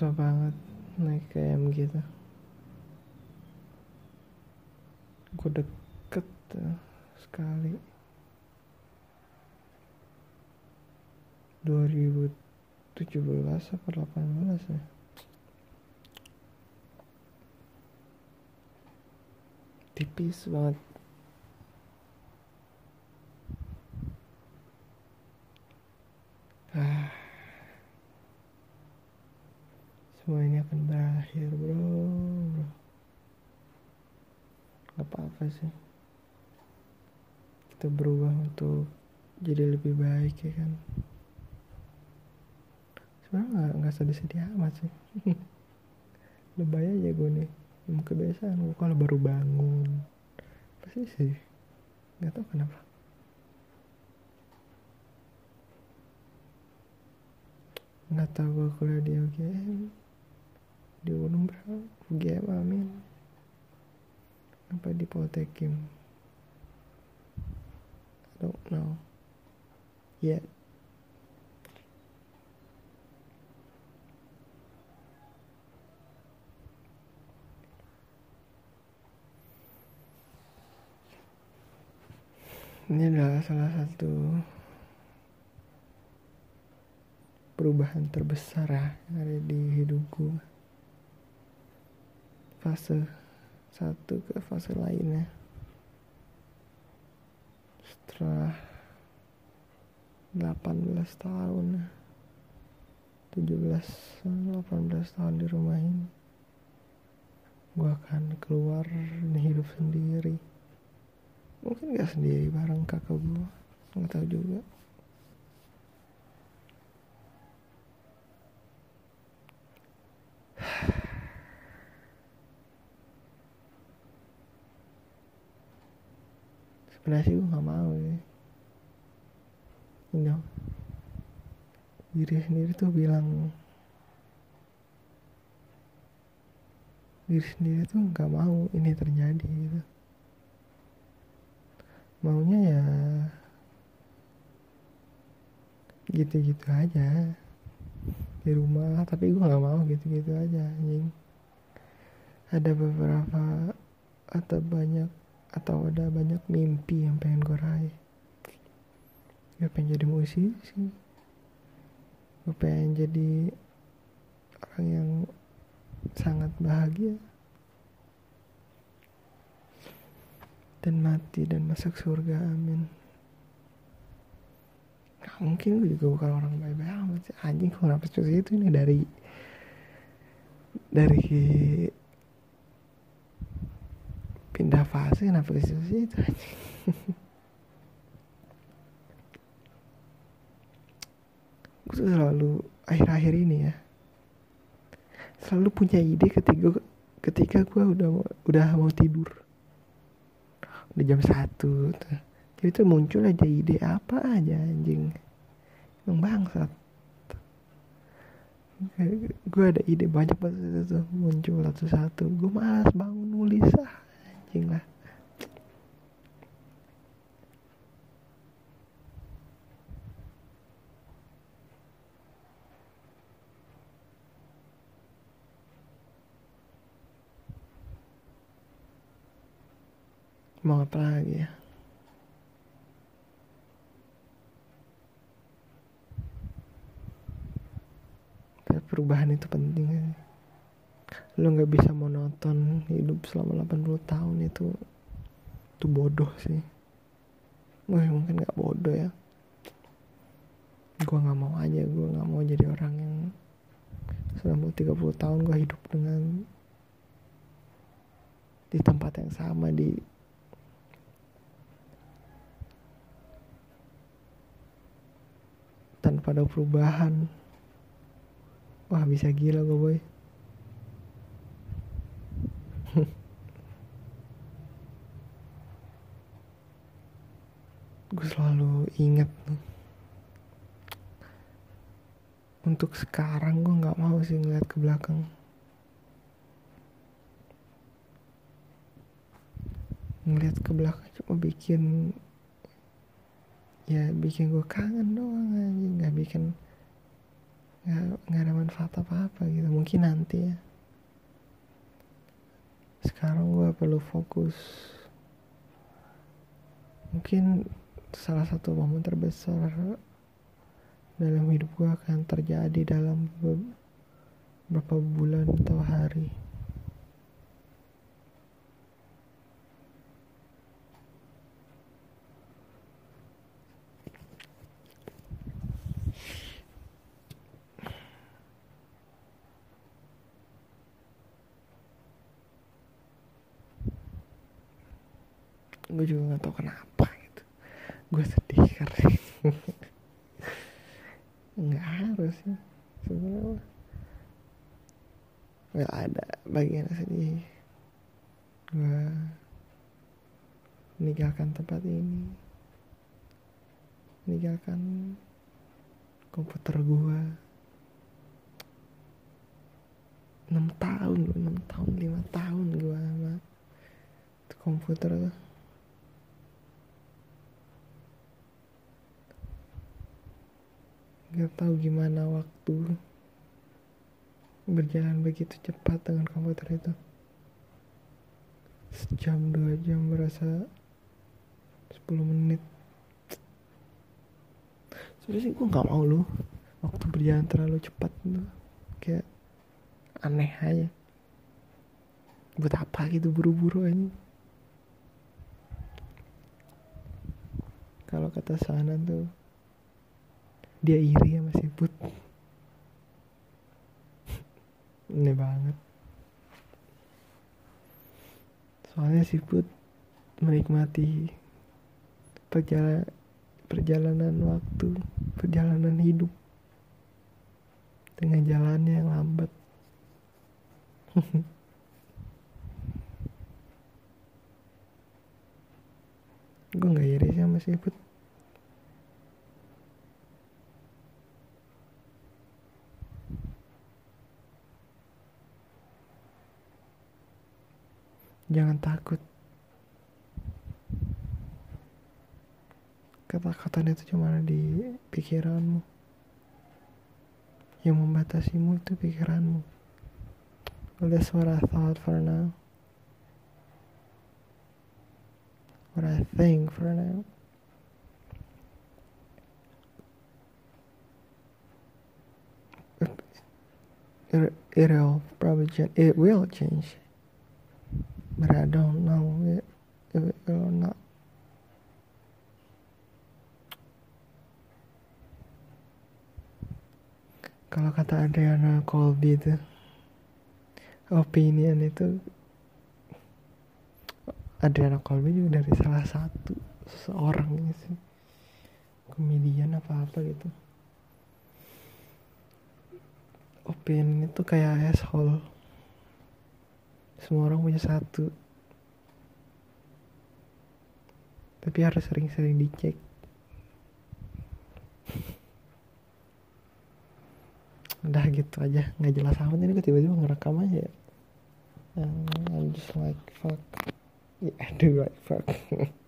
susah banget naik KM gitu. Gue deket sekali. 2017 apa 18 ya? Tipis banget ah semua ini akan berakhir bro bro nggak apa-apa sih. Kita berubah untuk jadi lebih baik ya kan? Sebenarnya nggak nggak sedih-sedih amat sih. Lebay aja gue nih emang kebiasaan gue kalau baru bangun pasti sih nggak tahu kenapa. Nggak tahu gue kuliah di UGM di Unum UGM amin apa di Poltekim? I don't know. Yet ini adalah salah satu perubahan terbesar ya yang ada di hidupku. Fase satu ke fase lainnya. Setelah 18 tahun 17 18 tahun di rumah ini gue akan keluar dan hidup sendiri. Mungkin gak sendiri bareng kakak gue nggak tahu juga sih gue nggak mau ya. You know diri sendiri tuh bilang diri sendiri tuh nggak mau ini terjadi gitu. Maunya ya gitu-gitu aja. Di rumah tapi gue nggak mau gitu-gitu aja anjing. Ada beberapa atau banyak atau ada banyak mimpi yang pengen gue raih? Gue pengen jadi musisi gue pengen jadi orang yang sangat bahagia. Dan mati dan masuk surga amin. Gak mungkin gue juga bukan orang baik-baik amat sih. Anjing kenapa seperti itu ini dari dari pindah fase kenapa ke situ itu? Gue tuh selalu akhir-akhir ini ya selalu punya ide ketika ketika gue udah udah mau tidur. Udah jam satu tuh. Jadi tuh muncul aja ide apa aja anjing. Emang bangsat. Gue ada ide banyak banget itu tuh muncul satu-satu. Gue malas bangun nulis ah anjing lah. Mau apa lagi ya? Perubahan itu penting lo nggak bisa monoton hidup selama 80 tahun itu itu bodoh sih. Wah, mungkin nggak bodoh ya. Gue nggak mau aja gue nggak mau jadi orang yang selama 30 tahun gue hidup dengan di tempat yang sama di tanpa ada perubahan. Wah bisa gila gue boy gue selalu inget untuk sekarang gue nggak mau sih ngeliat ke belakang. Ngeliat ke belakang cuma bikin ya bikin gue kangen doang aja nggak bikin nggak nggak ada manfaat apa apa gitu. Mungkin nanti ya sekarang gue perlu fokus. Mungkin salah satu momen terbesar dalam hidup gue akan terjadi dalam beberapa bulan atau hari gue juga gak tau kenapa gitu. Gue sedih karena nggak harus sih sebenarnya. Nggak ada bagian sedih. Gue meninggalkan tempat ini. Meninggalkan komputer gue enam tahun enam tahun lima tahun gue sama komputer tuh Gak tahu gimana waktu berjalan begitu cepat dengan komputer itu. Sejam dua jam berasa 10 menit. Sebenernya sih gue gak mau loh waktu berjalan terlalu cepat tuh kayak aneh aja. Buat apa gitu buru-buru aja. Kalau kata sana tuh dia iri sama si Put. Ini banget. Soalnya si Put menikmati perjalanan perjalanan waktu perjalanan hidup dengan jalannya yang lambat. Gue gak iri sama si Put Jangan takut. Ketakutan itu cuma ada di pikiranmu. Yang membatasimu itu pikiranmu. Well, that's what I thought for now. What I think for now. It, it'll probably it will change but I don't know it, if it will or not. Kalau kata Adriana Colby itu opinion itu Adriana Colby juga dari salah satu seorang ini sih. Komedian apa apa gitu. Opinion itu kayak asshole semua orang punya satu. Tapi harus sering-sering dicek. Udah gitu aja nggak jelas amat ini gue tiba-tiba ngerekam aja ya. I'm just like fuck. Yeah, I do like fuck